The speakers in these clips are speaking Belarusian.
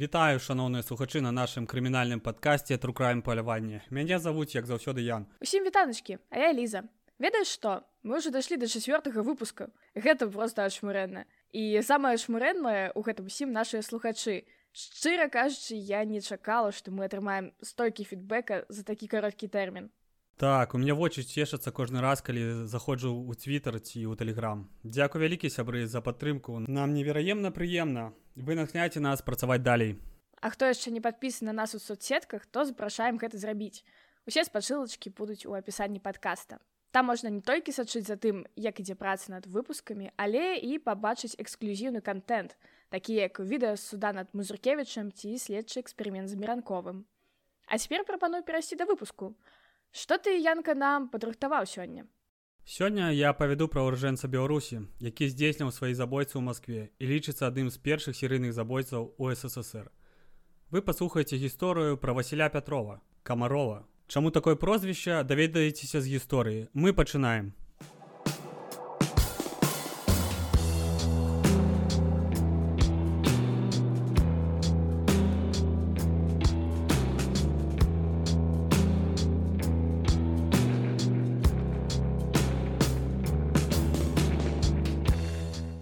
Вітаю шаноўныя слухачы на нашым крымінальным падкасці трукраем паляванне. Мяне завуць як заўсёды Ян. Усім вітаначкі, а я Ліза. Ведаеш што? Мы ўжо дайшлі да чацвёртага выпуска. Гэта проста ашмурэнна. І самае шмурэннае ў гэтым усім нашыя слухачы. Шчыра кажучы, я не чакала, што мы атрымаем столькі фідбэка за такі кароткі тэрмін. Так, у мяне вочы цешацца кожны раз, калі заходжу ў твиттер ці ў тэлеграм. Дзякуй вялікі сябры за падтрымку. Нам невераемна прыемна. Вы натхняйце нас працаваць далей. А хто яшчэ не падпісаны на нас у соцсетках, то запрашаем гэта зрабіць. Усе спачылачкі будуць у апісанні падкаста. Там можна не толькі сачыць за тым, як ідзе праца над выпускамі, але і пабачыць эксклюзіўны контент, такі як відэа суда над музыркевічам ці следчы эксперымент з міранковым. А цяпер прапаную перайсці да выпуску. Што ты янка нам падрыхтаваў сёння? Сёння я павяду пра ўржэнца Беларусі, які здзейсніў свае забойцы ў Маскве і лічыцца адным з першых серыйных забойцаў у ССР. Вы паслухаеце гісторыю пра Васіля Пятрова, камарова. Чаму такое прозвішча даведаецеся з гісторыі. Мы пачынаем.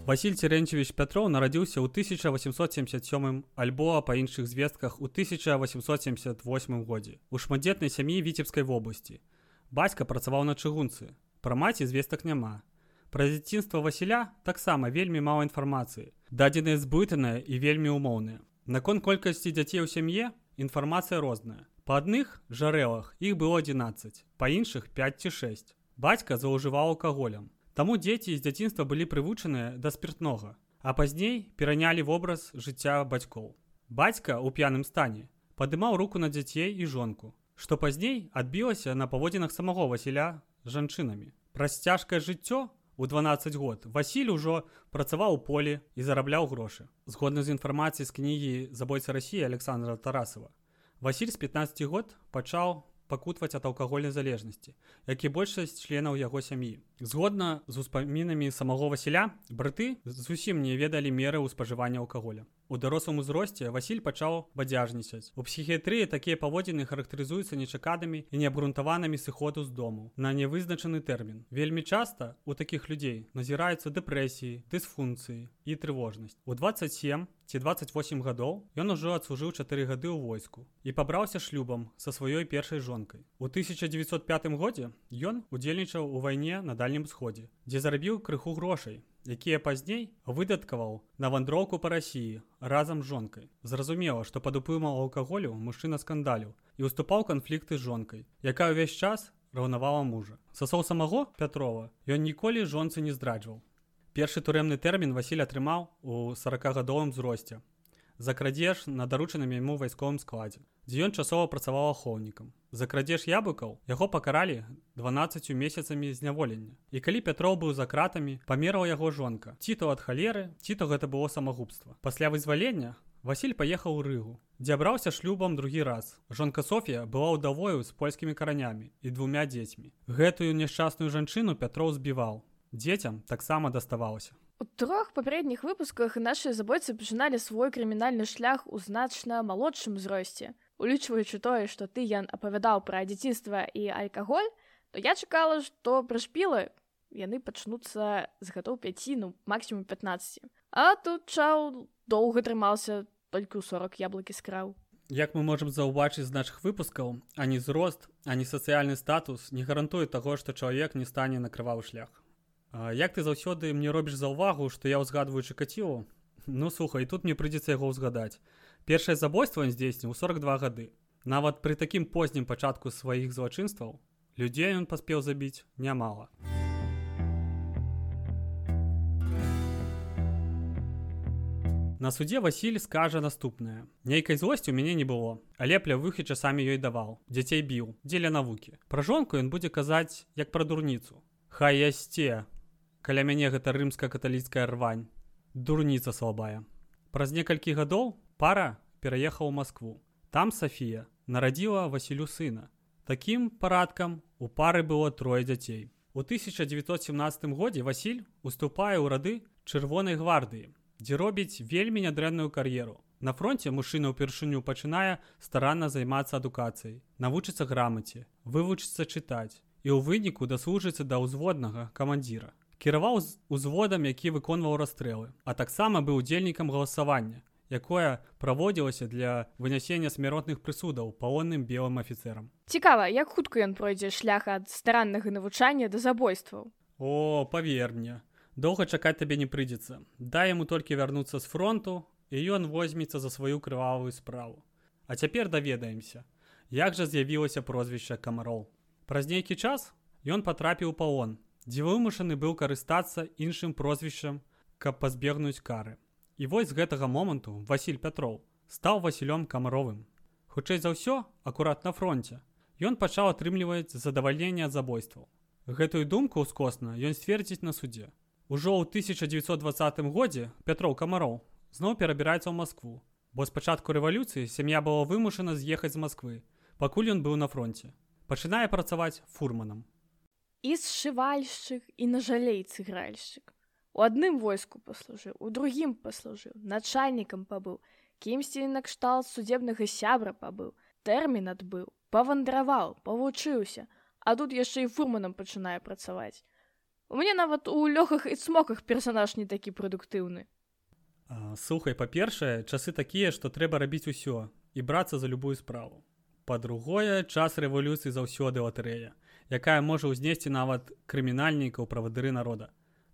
Васіль Церенчевич Пятров нарадзіўся ў 1877 альбо па іншых звестках у 1878 годзе у шматдзетнай сям'і віцебскай вобласці. Бацька працаваў на чыгунцы. Пра маці звестак няма. Пра дзяцінства Васіля таксама вельмі мала інфармацыі. Дадзеныя збытаныя і вельмі умоўныя. Наконт колькасці дзяцей у сям'е інфармацыя розная. Па адных жарэлах іх было 11, па іншых 5 ці 6. Бацька заўжываў алкаголем. Таму дзеці з дзяцінства былі прывучаныя да спиртнога, а пазней перанялі вобраз жыцця бацькоў. Бацька ў п'яным стане падымаў руку на дзяцей і жонку, што пазней адбілася на паводзінах самого Васіля жанчынамі. Праз цяжкае жыццё у 12 год Васіль ужо працаваў у полі і зарабляў грошы. Згодна з інфармацыяй з кнігі забойца рассіі Александра Тарасова. Васіль з 15 год пачаў пакутваць ад алкагольнай залежнасці, як і большасць членаў яго сям'і. Згодна з успамінамі самого Васіля, браты зусім не ведалі меры ў спажывання алкаголя. У дарослым узросце Васіль пачаў бадзяжніцаць. У псіхіятрыі такія паводзіны характарызуюцца нечаканымі і неабгрунтаванымі сыходу з дому на нявызначаны тэрмін. Вельмі часта у такіх людзей назіраюцца дэпрэсіі, дысфункцыі і трывожнасць. У 27 ці 28 гадоў ён ужо адслужыў чатыры гады ў войску і пабраўся шлюбам са сваёй першай жонкай. У 1905 годзе ён удзельнічаў у вайне на дальнім сходзе, дзе зарабіў крыху грошай якія пазней выдаткаваў на вандроўку па рассіі разам з жонкай. Зразумела, што пад уплымам алкаголю мужчына скандалю і уступаў канфлікты з жонкай, якая ўвесь час раўнавала мужа. Сасоў самого Пятрова ён ніколі жонцы не здраджваў. Першы турэмны тэрмін Васіль атрымаў у 40гадовым зросце. За крадзеж на даручаным яму вайсковым складзе, дзе ён часова працаваў ахоўнікам. За крадзеж яблыкаў яго пакаралі 12 месяцамі зняволення. І калі Пятроў быў за кратамі, памераў яго жонка. Ці то ад халеры, ці то гэта было самагубства. Пасля вызвалення Васіль паехаў у рыгу, дзе абраўся шлюбам другі раз. Жонка Софія была ўдавою з польскімі каранямі і двумя дзецьмі. Гэтую няшчасную жанчыну Пятроў збіваў. Дзецям таксама даставалася. У трох папярэдніх выпусках нашыя забойцы пачыналі свой крымінальны шлях у значна малодшым узросце улічваючы тое што ты ян апавядаў пра дзяцінства і алькаголь то я чакала што прышпілы яны пачнуцца з гадоў 5 ну максімум 15 а тут чаў доўга трымаўся толькі ў 40 яблыкі скраў Як мы можемм заўбачыць з наших выпускаў ані зрост ані сацыяльны статус не гарантуе таго што чалавек не стане накрываў шлях Як ты заўсёды мне робіш за ўвагу што я ўзгадваю чакаціву Ну слухай тут мне прыйдзецца яго ўзгадаць Першае забойство здзейсніў 42 гады. Нават пры такім познім пачатку сваіх злачынстваў людзей ён паспеў забіць нямала. На судзе Васіль скажа наступнае. Нейкай злосці ў мяне не было, але плявых і часамі ёй даваў. Дзяцей біў, дзеля навукі. Пра жонку ён будзе казаць як пра дурніцу. Хай ясце. Каля мяне гэта рымска-каталіцкая рвань. Дурніца слабая. Праз некалькі гадоў пара пераехаў у Маскву. Там Сафія нарадзіла Васілю сына. Такім парадкам у пары было трое дзяцей. У 1917 годзе Васіль уступае ў рады чырвонай гвардыі, дзе робіць вельмі нядрэнную кар'еру. На фронте мужчына ўпершыню пачынае старанна займацца адукацыяй, навучыцца грамаце, вывучыцца чытаць і ў выніку даслужыцца да ўзводнага камандзіра. Кіраваў узводам, які выконваў расстрэлы, а таксама быў удзельнікам галасавання, якое праводзілася для вынясення смяротных прысудаў палонным белым афіцерам. Цікава, як хутка ён пройдзе шлях ад стараннага навучання да забойстваў. О, павер мне, доўга чакаць табе не прыйдзецца. Дай яму толькі вярнуцца з фронту, і ён возьмецца за сваю крывавую справу. А цяпер даведаемся, як жа з'явілася прозвішча камароў. Праз нейкі час ён патрапіў палон, дзе вымушаны быў карыстацца іншым прозвішчам, каб пазбегнуць кары. І вось з гэтага моманту Васіль Пятроў стаў Васілём камаровым. Хутчэй за ўсё, акурат на фронте, ён пачаў атрымліваць задавальненне ад забойстваў. Гэтую думку ўскосна ён сцвердзіць на судзе. Ужо ў 1920 годзе Пятроў камароў зноў перабіраецца ў Маскву, бо з пачатку рэвалюцыі сям'я была вымушана з'ехаць з Масквы, пакуль ён быў на фронте. Пачынае працаваць фурманам. І сшывальшчык і на жалейцы гральшчык. У адным войску паслужыў, у другім паслужыў, начальнікам пабыў, кімсьці накшталт судебнага сябра пабыў, тэрмін адбыў, павандраваў, павучыўся, а тут яшчэ і фурманам пачынае працаваць. У мяне нават у лёгах і цмоках персанаж не такі прадуктыўны. Слухай, па-першае, часы такія, што трэба рабіць усё і брацца за любую справу. Па-другое, час рэвалюцыі заўсёды латарэя, якая можа ўзнесці нават крымінальнікаў правадыры народа.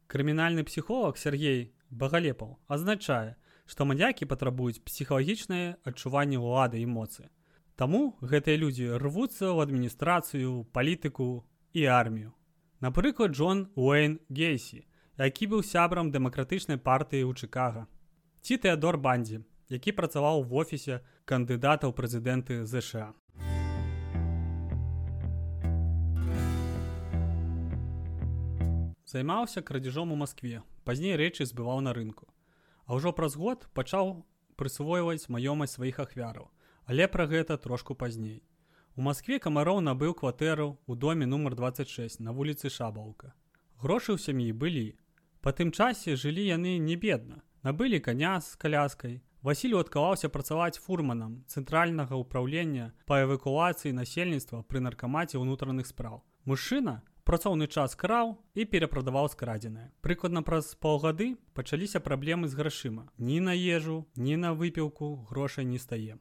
Крымінальны псіхолог Сергей Багалепаў азначае, што маньякі патрабуюць псіхалагічнае адчуванне ўлады і моцы. Таму гэтыя людзі рвуцца ў адміністрацыю, палітыку і армію. Напрыклад, Джон Уэйн Гейсі, які быў сябрам дэмакратычнай партыі ў Чыкага ці Тэадор Бандзі, які працаваў в офісе кандыдата ў прэзідэнты ЗША. Займаўся крадзежом у Маскве, пазней рэчы збываў на рынку. А ўжо праз год пачаў прысвойваць маёмасць сваіх ахвяраў, але пра гэта трошку пазней. У Маскве камароў набыў кватэру ў доме нумар 26 на вуліцы Шабаўка. Грошы ў сям'і былі. Па тым часе жылі яны не бедна, набылі коня з каляскай. Васіль адкаваўся працаваць фурманам цэнтральнага ўправлення па эвакуацыі насельніцтва пры наркамаце ўнутраных спраў. Мужчына працоўны час краў і перапрадаваў скрадзенае. Прыкладна праз паўгады пачаліся праблемы з грашыма. Ні на ежу, ні на выпіўку грошай не стае.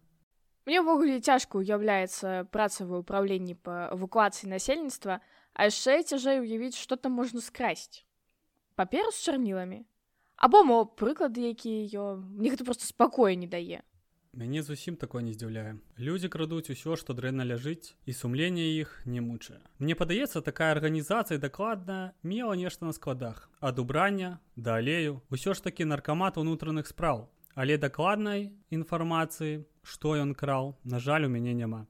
Мне ўвогуле цяжка ўяўляецца працавае ўправленне па эвакуацыі насельніцтва, а яшчэ цяжэй уявіць, што там можна скрасць. Паперу з чарніламі або мо прыклады якія мне гэта просто спакою не дае мяне зусім такое не здзіўляе. Людзі крадуць усё што дрэнна ляжыць і сумленне іх не мучае. Мне падаецца такая арганізацыя дакладна мела нешта на складах. Ад убрання да алею усё ж такі наркамат унутраных спраў. Але дакладнай інфармацыі што ён краў на жаль у мяне няма.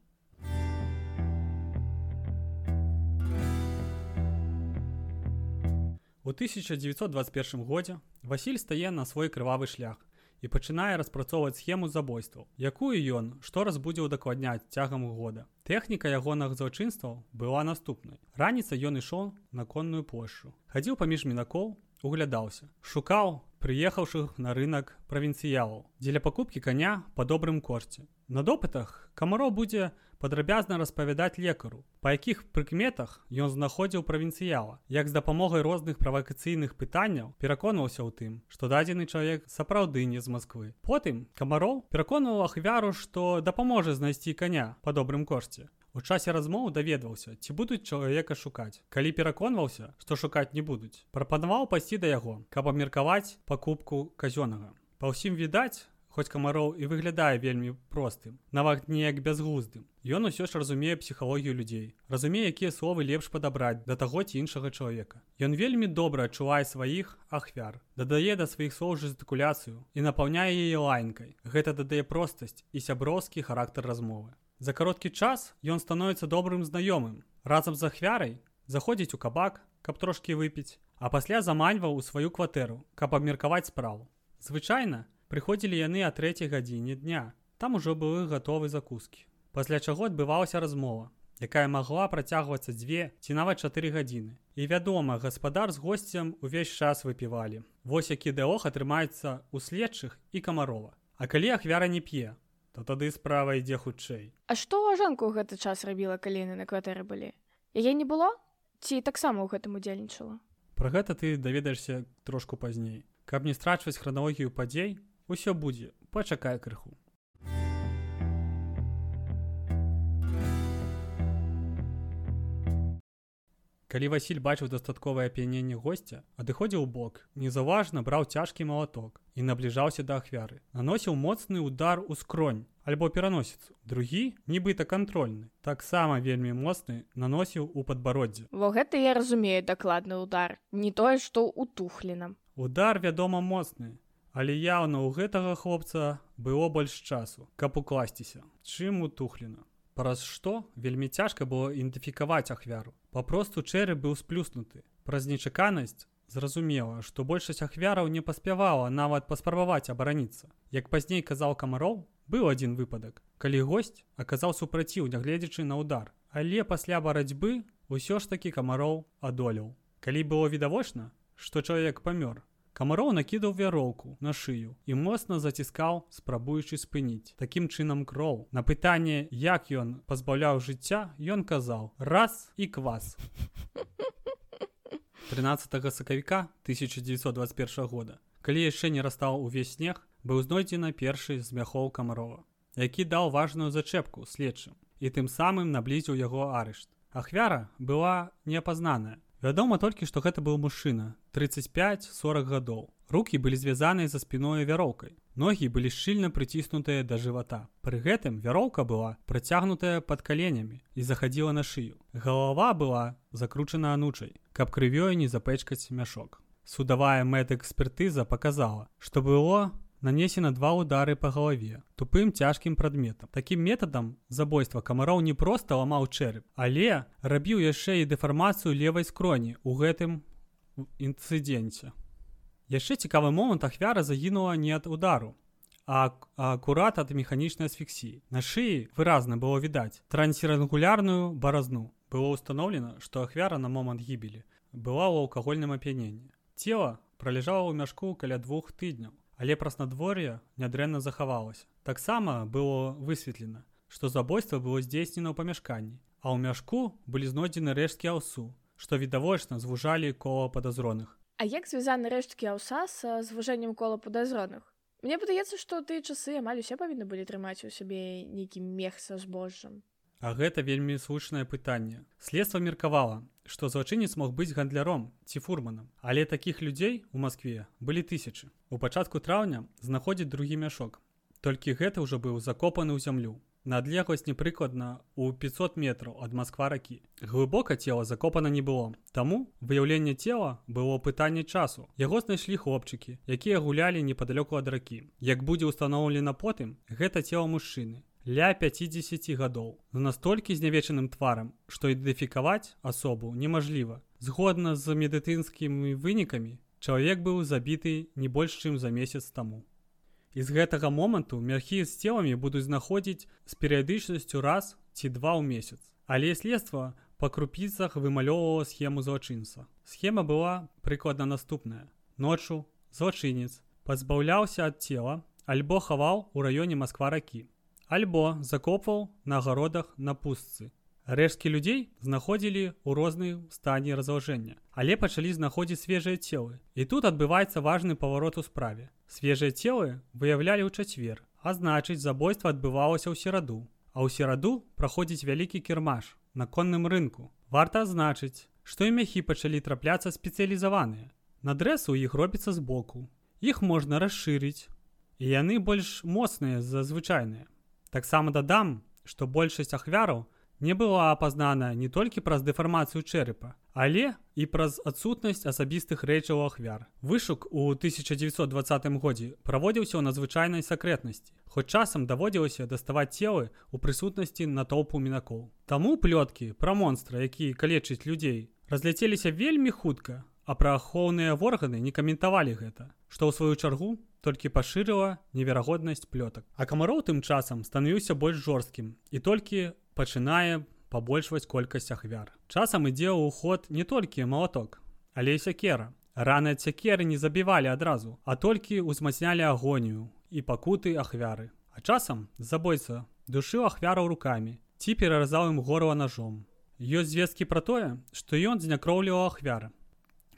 У 1921 годзе Васіль стае на свой крывавы шлях і пачынае распрацоўваць схему забойстваў, якую ён штораз будзе ўдакладняць цягам года. Тэхніка ягоных злачынстваў была наступнай. Раніца ён ішоў на конную плошчу. Хадзіў паміж мінакоў, углядаўся, шукаў прыехаўшых на рынок правінцыялаў, дзеля пакупкі каня па добрым кошце. На допытах камаро будзе падрабязна распавядаць лекару, па якіх прыкметах ён знаходзіў правінцыяла, як з дапамогай розных правакацыйных пытанняў пераконваўся ў тым, што дадзены чалавек сапраўды не з Масквы. Потым камароў пераконваў ахвяру, што дапаможа знайсці каня па добрым кошце. У часе размоў даведваўся, ці будуць чалавека шукаць. Калі пераконваўся, што шукаць не будуць, прапанаваў пайсці да яго, каб абмеркаваць пакупку казёнага. Па ўсім відаць, хоць камароў і выглядае вельмі простым нават неяк бязгуздым Ён усё ж разумее псіхалогію людзей разумее якія словы лепш падабраць да таго ці іншага чалавека Ён вельмі добра адчувае сваіх ахвяр дадае да сваіх слоў жестыкуляцыю і напаўняе яе лайнкай гэта дадае простасць і сяброўскі характар размовы За кароткі час ён становіцца добрым знаёмым разам з ахвярай заходзіць у кабак каб трошки выпіць а пасля заманьваў у сваю кватэру каб абмеркаваць справу звычайна Прыходзілі яны а трэцяй гадзіне дня. Там ужо былі гатовы закускі. Пасля чаго адбывалася размова, якая магла працягвацца дзве ці нават чатыры гадзіны. І вядома, гаспадар з госцем увесь час выпівалі. Вось які дыох атрымаецца ў следчых і камарова. А калі ахвяра не п'е, то тады справа ідзе хутчэй. А што жонка ў гэты час рабіла каліны на кватэры былі? Яе не было? Ці таксама ў гэтым удзельнічала? Пра гэта ты даведаешся трошку пазней. Каб не страчваць храналогію падзей, усё будзе, пачакай крыху. Калі Васіль бачыў дастатковае ап'яненне госця, адыходзіў бок, незаўважна браў цяжкі малаток і набліжаўся да ахвяры. Наносіў моцны удар у скронь альбо пераносіцу. Другі, нібыта кантрольны, таксама вельмі моцны наносіў у падбароддзе. Во гэта я разумею дакладны удар, не тое, што ў тухлінам. Удар, вядома, моцны, але яўна ў гэтага хлопца было больш часу, каб укласціся, чым у тухліна. Праз што вельмі цяжка было ідэнтыфікаваць ахвяру. Папросту чэры быў сплюснуты. Праз нечаканасць зразумела, што большасць ахвяраў не паспявала нават паспрабаваць абараніцца. Як пазней казаў камароў, быў адзін выпадак, калі госць аказаў супраціў, нягледзячы на ўдар. Але пасля барацьбы ўсё ж такі камароў адолеў. Калі было відавочна, што чалавек памёр, Камароў накідаў вяроўку на шыю і моцна заціскаў, спрабуючы спыніць. Такім чынам кроў. На пытанне, як ён пазбаўляў жыцця, ён казаў: раз і квас. 13 сакавіка 1921 года. Калі яшчэ не растаў увесь снег, быў знойдзена першы з мяхоў камарова, які даў важную зачэпку следчым і тым самым наблізіў яго арышт. Ахвяра была неапазнаная, Вядома толькі, што гэта быў мужчына 35-40 гадоў. Рукі былі звязаныя за спіною вяроўкай. Ногі былі шчыльна прыціснутыя да жывата. Пры гэтым вяроўка была працягнутая пад каленямі і захадзіла на шыю. Галава была закручана анучай, каб крывёю не запэчкаць мяшок. Судавая мэтэкспертыза паказала, што было нанесена два удары по галаве тупым цяжкім прадметам. Таким метадам забойства камароў не просто ламаў чэрып але рабіў яшчэ і дэфармацыю левай скроні у гэтым інцыдэнце. Яшчэ цікавы момант ахвяра загінула не ад удару а акурат ад механічнай асфіксіі. На шыі выразна было відаць трансірангулярную баразну. Было ўстаноўлена што ахвяра на момант гібелі была ў алкагольным ап'яненні. Цела пролежала ў мяшку каля двух тыдняў але праз надвор'е нядрэнна захавалася. Таксама было высветлена, што забойства было здзейснена ў памяшканні, а ў мяшку былі знойдзены рэшткі аўсу, што відавочна звужалі кола падазроных. А як звязаны рэшткі аўса з звужэннем кола падазроных? Мне падаецца, што тыя часы амаль усе павінны былі трымаць у сябе нейкі мех са збожжам. А гэта вельмі слушнае пытанне. Следства меркавала, што злачынец мог быць гандляром ці фурманам. Але такіх людзей у Маскве былі тысячы. У пачатку траўня знаходзіць другі мяшок. Толькі гэта ўжо быў закопаны ў зямлю. На адлегласць непрыкладна ў 500 метраў ад Масква ракі. Глыбока цела закопана не было. Таму выяўленне цела было пытанне часу. Яго знайшлі хлопчыкі, якія гулялі непадалёку ад ракі. Як будзе ўстаноўлена потым, гэта цела мужчыны, ля 50 гадоў з настолькі знявечаным тварам што ідэнтыфікаваць асобу немажліва згодна з медыцынскімі вынікамі чалавек быў забіты не больш чым за месяц таму. І з гэтага моманту мяхі з целамі будуць знаходзіць з перыядычнасцю раз ці два ў месяц. Але следства па крупіцах вымалёўвала схему злачынца схема была прыкладна наступная. Ноччу злачынец пазбаўляўся ад цела альбо хаваў у раёне москва ракі альбо закопваў на агародах на пустцы. Рэшткі людзей знаходзілі ў розным стане разложэння, але пачалі знаходзіць свежыя целы. І тут адбываецца важны паварот у справе. Свежыя целы выяўлялі ў чацвер, а значыць, забойства адбывалася ў сераду. А ў сераду праходзіць вялікі кірмаш на конным рынку. Варта азначыць, што і мяхі пачалі трапляцца спецыялізаваныя. Надрэсы ў іх робіцца збоку. Іх можна расшырыць. І яны больш моцныя за звычайныя. Таксама дадам, што большасць ахвяраў не была апазнана не толькі праз дэфармацыю чэрыпа, але і праз адсутнасць асабістых рэчаў ахвяр. Вышук у 1920 годзе праводзіўся ў надзвычайнай сакрэтнасці. Хоць часам даводзілася даставаць целы ў прысутнасці натоўпу мінакоў. Таму плёткі пра монстра, які калечыць людзей, разляцеліся вельмі хутка, а пра ахоўныя органы не каментавалі гэта, што ў сваю чаргу толькі пашырыла неверагоднасць плётак. А камароў тым часам станавіўся больш жорсткім і толькі пачынае пабольшваць колькасць ахвяр. Часам ідзе ў ход не толькі малаток, але і сякера. Раны ад сякеры не забівалі адразу, а толькі ўзмацнялі агонію і пакуты ахвяры. А часам забойца душыў ахвяраў рукамі ці пераразаў ім горла ножом. Ёсць звесткі пра тое, што ён знякроўліваў ахвяры.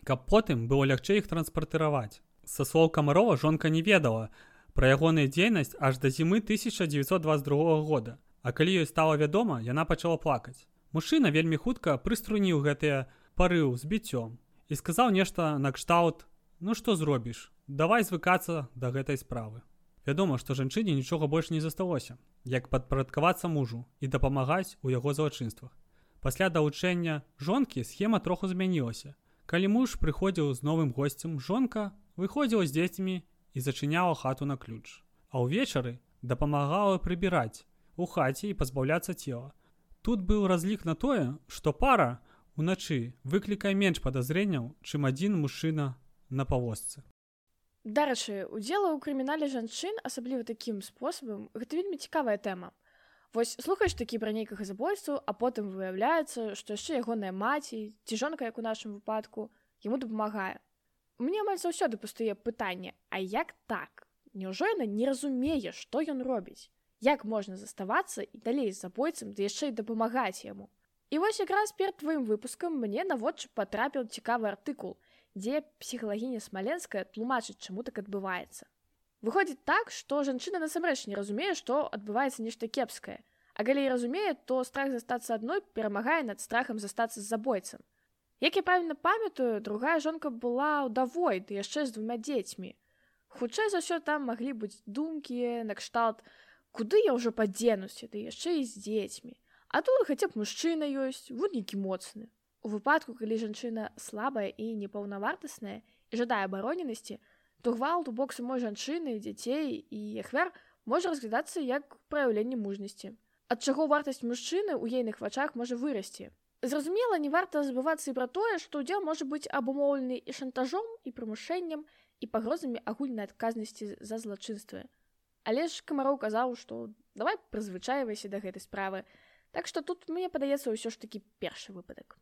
Каб потым было лягчэй іх транспартыраваць. Са слоў камарова жонка не ведала пра ягоную дзейнасць аж да зімы 1922 года. А калі ёй стала вядома, яна пачала плакаць. Мужчына вельмі хутка прыструніў гэтыя парыў з біццём і сказаў нешта накшталт: « Ну што зробіш, давай звыкацца да гэтай справы. Вядома, што жанчыне нічога больш не засталося, як падпарадкавацца мужу і дапамагаць у яго злачынствах. Пасля далучэння жонкі схема троху змянілася. Калі муж прыходзіў з новым госцем, жонка выходзіла з дзецьмі і зачыняла хату на ключ. А ўвечары дапамагала прыбіраць у хаце і пазбаўляцца цела. Тут быў разлік на тое, што пара уначы выклікае менш падазрэнняў, чым адзін мужчына на павозцы. Дарэчы, удзела ў крымінале жанчын, асабліва такім спосабам, гэта вельмі цікавая тэма. Вось слухаеш такі пра нейкага забойцу, а потым выяўляецца, што яшчэ ягоная маці ці жонка, як у нашым выпадку, яму дапамагае. Мне амаль заўсёды пустае пытанне, а як так? Няўжо яна не разумее, што ён робіць? Як можна заставацца і далей з забойцам, ды яшчэ і дапамагаць яму? І вось якраз перад тваім выпускам мне наводчы патрапіў цікавы артыкул, дзе псіхалагіня смаленская тлумачыць чаму так адбываецца выходзіць так што жанчына насамрэч не разумее што адбываецца нешта кепскае а калі разумее то страх застацца адной перамагае над страхам застацца з забойцам як я правильно памятаю другая жонка была ўдавой ды яшчэ з двумя дзецьмі хутчэй за ўсё там маглі быць думкі накшталт куды я ўжо падзенуся ды яшчэ і з дзецьмі а тут хаця б мужчына ёсць вуднікі моцны У выпадку, калі жанчына слабая і непаўнавартасная і жадае абароненасці, то гвалт у бок самой жанчыны, дзяцей і ахвяр можа разглядацца як праяўленне мужнасці. Ад чаго вартасць мужчыны ў ейных вачах можа вырасці. Зразумела, не варта забывацца і пра тое, што ўдзел можа быць абумоўлены і шантажом і прымушэннем і пагрозамі агульнай адказнасці за злачынствы. Але ж камароў казаў, што давай прызвычайвайся да гэтай справы. Так што тут мне падаецца ўсё ж такі першы выпадак.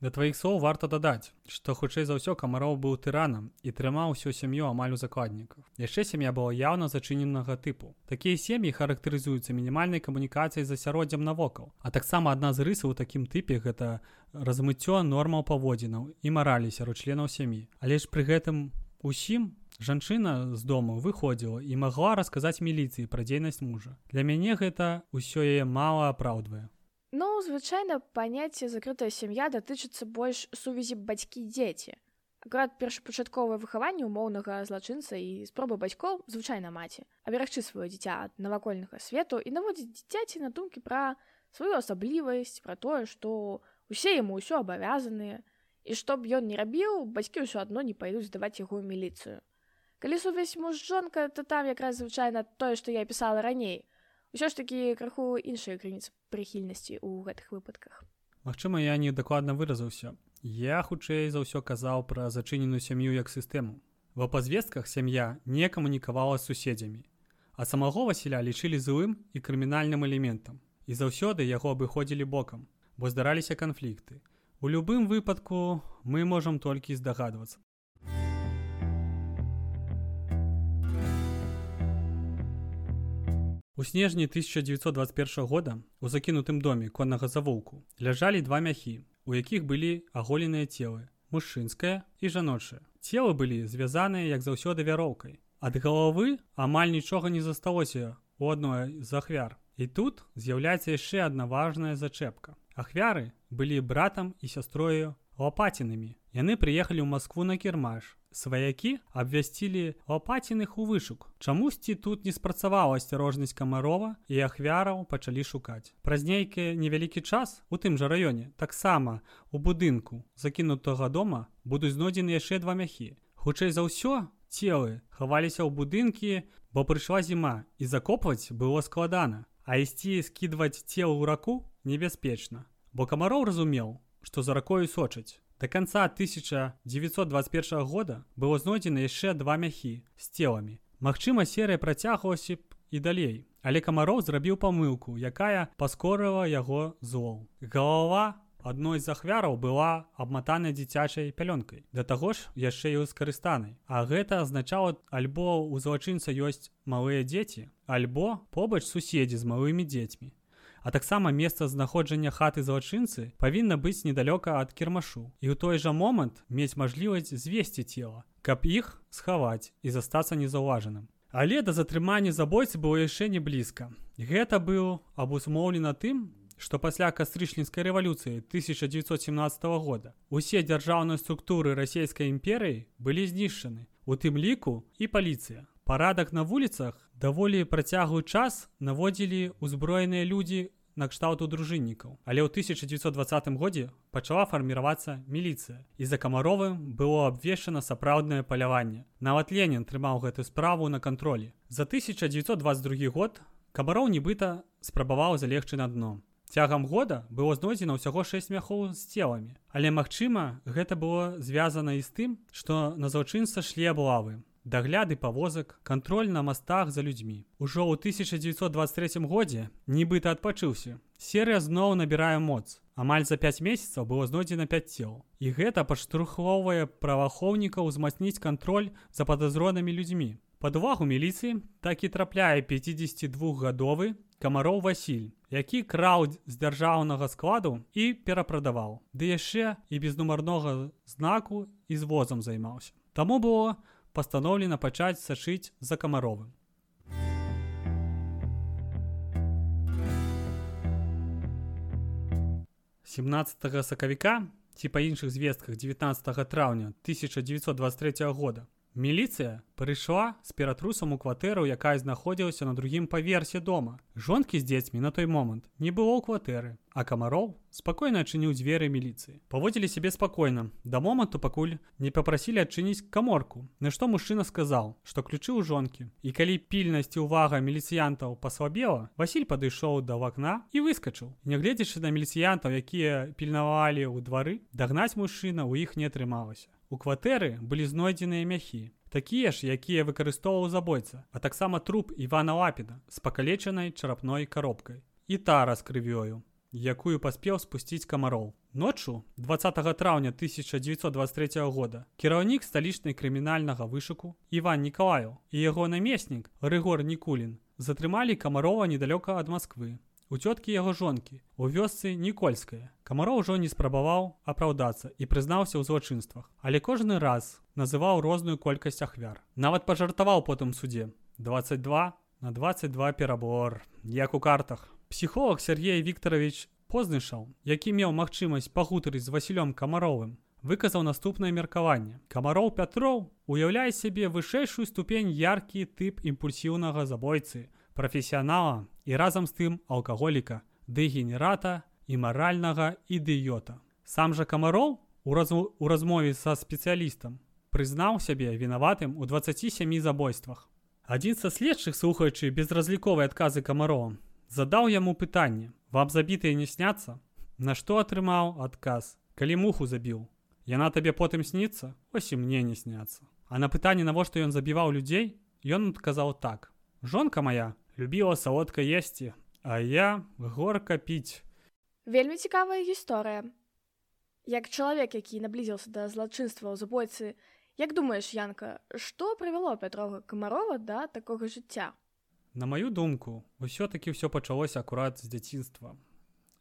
Да тваіх слоў варта дадаць, што хутчэй за ўсё камароў быў тыранам і трымаў усю сям'ю амаль у закладніках. Яшчэ сям'я была яўна зачыненага тыпу. Такія сем'і характарызуюцца мінімальнай камунікацыяй з асяроддзям навокал. А таксама адна з рысаў у такім тыпе гэта размыццё нормаў паводзінаў і маралі сярод членаў сям'і. Але ж пры гэтым усім жанчына з дому выходзіла і магла расказаць міліцыі пра дзейнасць мужа. Для мяне гэта ўсё яе мала апраўдвае. Ну, звычайна паняцце закрытая сям'я датычыцца больш сувязі бацькі-дзеці. Акурат першапачатковае выхаванне умоўнага злачынца і спробы бацькоў звычайна маці, аберагчы сваё дзіця ад навакольнага свету і наводзіць дзіцяці на думкі пра сваю асаблівасць, пра тое, што усе яму ўсё абавязаныя, і што б ён не рабіў, бацькі ўсё адно не пайдуць здаваць яго ў міліцыю. Калі сувязь муж жонка, то там якраз звычайна тое, што я пісала раней, ўсё ж такі краху іншыя крыніцы прыхільнасці ў гэтых выпадках. Магчыма я не дакладна выразаўся я хутчэй за ўсё казаў пра зачыненую сям'ю як сістэму. Ва пазвестках сям'я не камунікавала з суседзямі а самого Васіля лічылі злым і крымінальным элементам. І заўсёды яго абыходзілі бокам бо здараліся канфлікты. У любым выпадку мы можам толькі здагадвацца У снежні 1921 года у закінутым доме коннага завулку ляжалі два мяхі, у якіх былі аголеныя целы, мужчынская і жаночая. Целы былі звязаныя як заўсёды вяроўкай. Ад галавы амаль нічога не засталося у адной з ахвяр. І тут з'яўляецца яшчэ адна важная зачэпка. Ахвяры былі братам і сястрою лапацінамі. Яны прыехалі ў Маскву на кірмаш, сваякі абвясцілі лапаціных у вышук. Чамусьці тут не спрацавала асцярожнасць камарова і ахвяраў пачалі шукаць. Праз нейкі невялікі час у тым жа раёне таксама у будынку закінутага дома будуць знойдзены яшчэ два мяхі. Хутчэй за ўсё целы хаваліся ў будынкі, бо прыйшла зіма і закопваць было складана, а ісці скідваць цел у раку небяспечна. Бо камароў разумеў, што за ракою сочаць. До конца 1921 года было знойдзена яшчэ два мяхі з целамі. Магчыма, серыя працягвалася б і далей. Але камароў зрабіў памылку, якая паскорыла яго злоў. Галава адной з ахвяраў была абматаная дзіцячай пялёнкай да таго ж яшчэ і скарыстанай а гэта азначала альбо у злачынца ёсць малыя дзеці альбо побач суседзі з малымі дзецьмі а таксама месца знаходжання хаты злачынцы павінна быць недалёка ад кірмашу. І ў той жа момант мець мажлівасць звесці цела каб іх схаваць і застацца незаўважаным. Але да затрымання забойцы было яшчэ не блізка. Гэта быў абусмоўлена тым што пасля кастрычніцкай рэвалюцыі 1917 года усе дзяржаўныя структуры расійскай імперыі былі знішчаны у тым ліку і паліцыя. Парадак на вуліцах даволі працяглы час наводзілі ўзброеныя людзі накшталту дружыннікаў. Але ў 1920 годзе пачала фарміравацца міліцыя. І за камаровым было абвешчана сапраўднае паляванне. Нават ленін трымаў гэтую справу на кантролі. За 1922 год камароў нібыта спрабаваў залегчы на дно. Цягам года было знойдзена ўсяго 6 мяхоў з целамі. Але магчыма, гэта было звязана і з тым, што на злачынца шлі аблавы. Дагляды павозак, кантроль на мастах за людзьмі. Ужо ў 1923 годзе нібыта адпачыўся. Серыя зноў набірае моц. Амаль за 5 месяцаў было знойдзена 5 цел. І гэта падштурхоўвае праваахоўнікаў узмацніць кантроль за падазронымі людзьмі. Пад увагу міліцыі так і трапляе 52гадовы камароў Васіль, які краў з дзяржаўнага складу і перапрадаваў. Ды яшчэ і без нумарнога знаку і з возам займаўся. Таму было пастаноўлена пачаць сачыць за камаровым. Сакавіка ці па іншых звестках 19 траўня 1923 года Міліцыя прыйшла з ператрусам у кватэру, якая знаходзілася на другім паверсе дома. Жонкі з дзецьмі на той момант не было ў кватэры, а камароў спакойна адчыніў дзверы міліцыі. Паводзілі сябе спакойна. Да моманту пакуль не папрасілі адчыніць каморку. Нашто мужчына сказаў, што ключы ў жонкі. І калі пільнасць і ўвага міліцыянтаў паслабела, Васіль падышоў да вакна і выскачыў. Нягледзячы на міліцыянтаў, якія пільнавалі ў двары, дагнаць мужчына ў іх не атрымалася. У кватэры былі знойдзеныя мяхі, такія ж, якія выкарыстоўваў забойца, а таксама труп Івана Лапіна з пакалечанай чарапной каробкай і тара з крывёю, якую паспеў спусціць камароў. Ноччу 20 траўня 1923 года кіраўнік сталічнай крымінальнага вышуку Іван Нікалаю і яго намеснік Рыгор Нікулін затрымалі камарова недалёка ад Масквы у цёткі яго жонкі у вёсцы нікольская. Камаро ўжо не спрабаваў апраўдацца і прызнаўся ў злачынствах але кожны раз называў розную колькасць ахвяр. Нават пажартаваў потым судзе. 22 на 22 перабор як у картах. Псіхолог Сергей Вікторович познышаў які меў магчымасць пагутарыць з васілём камаровым выказаў наступнае меркаванне. Камароў пятроў уяўляе сябе вышэйшую ступень яркі тып імпульсіўнага забойцы прафесіянала і разам з тым алкаголіка, дэгенерата і маральнага ідыёта. Сам жа камароў у, раз... у размове са спецыялістам прызнаў сябе вінаватым у 27 забойствах. Адзін са следчых слухаючы безразліковай адказы камаровам, задаў яму пытанне: вам забітыя не сняцца, Нашто атрымаў адказ, калі муху забіў. Яна табе потым сніцца, ось і мне не сняцца. А на пытанне, навошта ён забіваў людзей, ён адказаў так: Жонка моя любіла салодка есці, а я горка піць. Вельмі цікавая гісторыя. Як чалавек, які наблізіўся да злачынства ў забойцы, як думаеш, Янка, што прывяло Пятрога камарова да такога жыцця? На маю думку, усё-такі ўсё пачалося акурат з дзяцінства.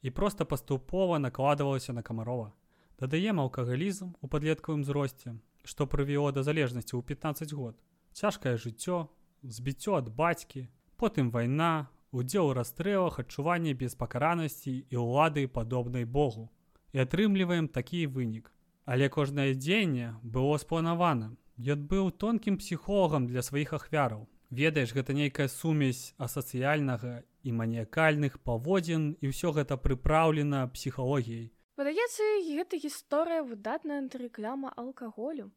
І проста паступова накладвалася на камарова. Дадаем алкагалізм у падлеткавым зросце, што прывяло да залежнасці ў 15 год. Цяжкае жыццё, збіццё ад бацькі, потым вайна, удзел у расстрэлах адчуванне беспакаранасці і ўлады падобнай Богу. І атрымліваем такі вынік. Але кожнае дзеянне было спланавана. Ён быў тонкім псіхолагам для сваіх ахвяраў. Ведаеш, гэта нейкая сумесь асацыяльнага і маніякальных паводзін і ўсё гэта прыпраўлена псіхалогіяй. Падаецца, гэта гісторыя выдатная антырэкляма алкаголю.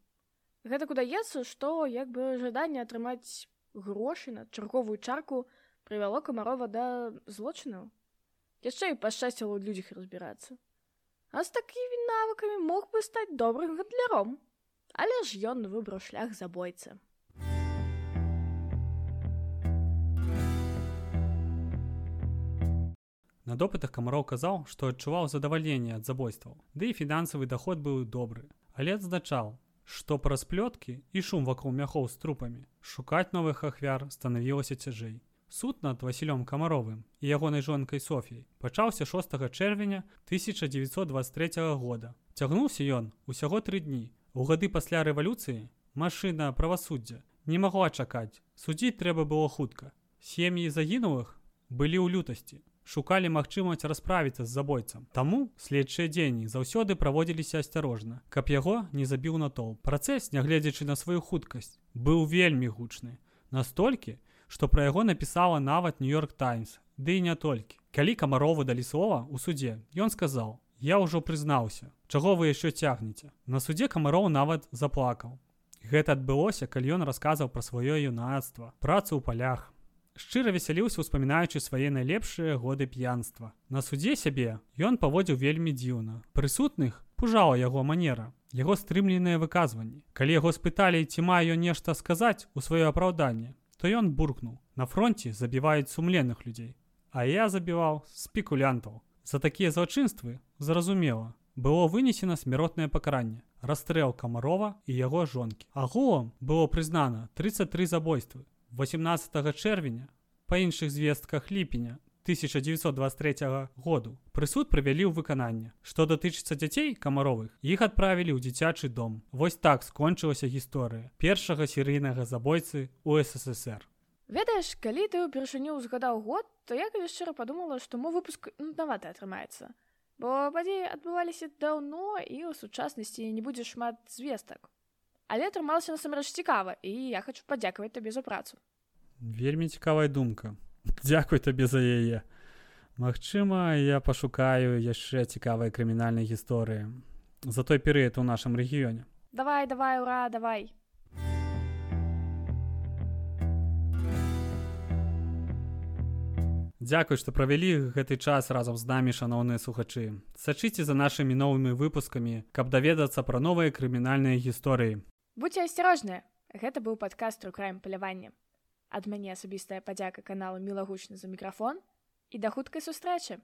Гэта удаецца, што як бы жаданне атрымаць грошы на чарговую чарку прывяло камарова да злочынаў яшчэ і пашчасціла ў людзях разбірацца а з такімі навыкамі мог бы стаць добрым гандляром але ж ён выбраў шлях забойцы На допытах камароў казаў, што адчуваў задавальненне ад забойстваў, ды і фінансавы доход быў добры. Але адзначаў, што праз плёткі і шум вакол мяхоў з трупамі шукаць новых ахвяр станавілася цяжэй. Суд над Васілём камаровым і ягонай жонкай Софіяй пачаўся 6 чэрвеня 1923 года. Цягнуўся ён усяго тры дні. У гады пасля рэвалюцыі машына правасуддзя не магла чакаць. Судзіць трэба было хутка. Сем'і загінулых былі ў лютасці. Шукалі магчымасць расправіцца з забойцам. Таму следчыя дзені заўсёды праводзіліся асцярожна, каб яго не забіў натол. Працэс, нягледзячы на сваю хуткасць, быў вельмі гучны. Настолькі, што пра яго напісала нават нью-йорк таймс ды і не толькі калі камарову далі слова у суде ён сказаў я ўжо прызнаўся чаго вы яшчэ цягнеце на суде камароў нават заплакаў гэта адбылося калі ён расказаў пра сваё юнацтва працу ў палях шчыра весяліўся успамінаючы свае найлепшыя годы п'янства. На суде сябе ён паводзіў вельмі дзіўна. Прысутных пужала яго манера яго стрымленыя выказванні. Калі яго спыталі ці маю нешта сказаць у сваё апраўданне то ён буркнуў на фронте забіваюць сумленных людзей а я забіваў спекулянтаў. За такія злачынствы зразумела было вынесена смяротнае пакаранне расстрэл камарова і яго жонкі. Агулам было прызнана 33 забойствы 18 чэрвеня па іншых звестках ліпеня 1923 году прысуд правялі ў выкананне што датычыцца дзяцей камаровых іх адправілі ў дзіцячы дом. Вось так скончылася гісторыя першага серыйнага забойцы у ссср. Ведаеш калі ты ўпершыню узгадаў год то я калі шчыра падумала што мой выпуск нуднаваты атрымаецца. Бо падзеі адбываліся даўно і ў сучаснасці не будзе шмат звестак але атрымалася насамрэч цікава і я хочу падзякаваць табе за працу вельмі цікавая думка Дзякуй табе за яе. Магчыма, я пашукаю яшчэ цікавыя крымінальнай гісторыі за той перыяд у нашым рэгіёне. Давай, давай, ура, давай. Дзякуй, што правялі гэты час разам з намі шаноўныя сухачы. Сачыце за нашымі новымі выпускамі, каб даведацца пра новыя крымінальныя гісторыі. Будьце асцярожныя. Гэта быў падкаст рукраем палявання ад мяне асабістая падзяка каналу мілагучна за мікрафон і да хуткай сустрэчы